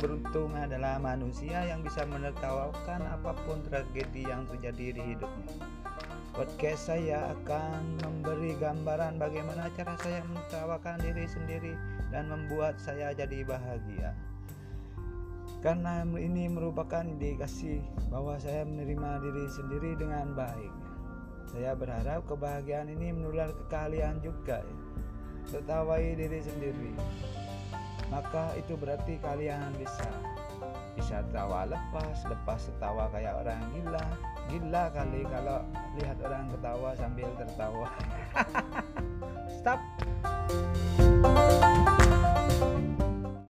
beruntung adalah manusia yang bisa menertawakan apa pun tragedi yang terjadi di hidupnya. Podcast saya akan memberi gambaran bagaimana cara saya menertawakan diri sendiri dan membuat saya jadi bahagia. Karena ini merupakan indikasi bahwa saya menerima diri sendiri dengan baik. Saya berharap kebahagiaan ini menular ke kalian juga. Tertawai diri sendiri. Maka itu berarti kalian bisa bisa tawa lepas, lepas tertawa kayak orang gila. Gila kali kalau lihat orang ketawa sambil tertawa. Stop.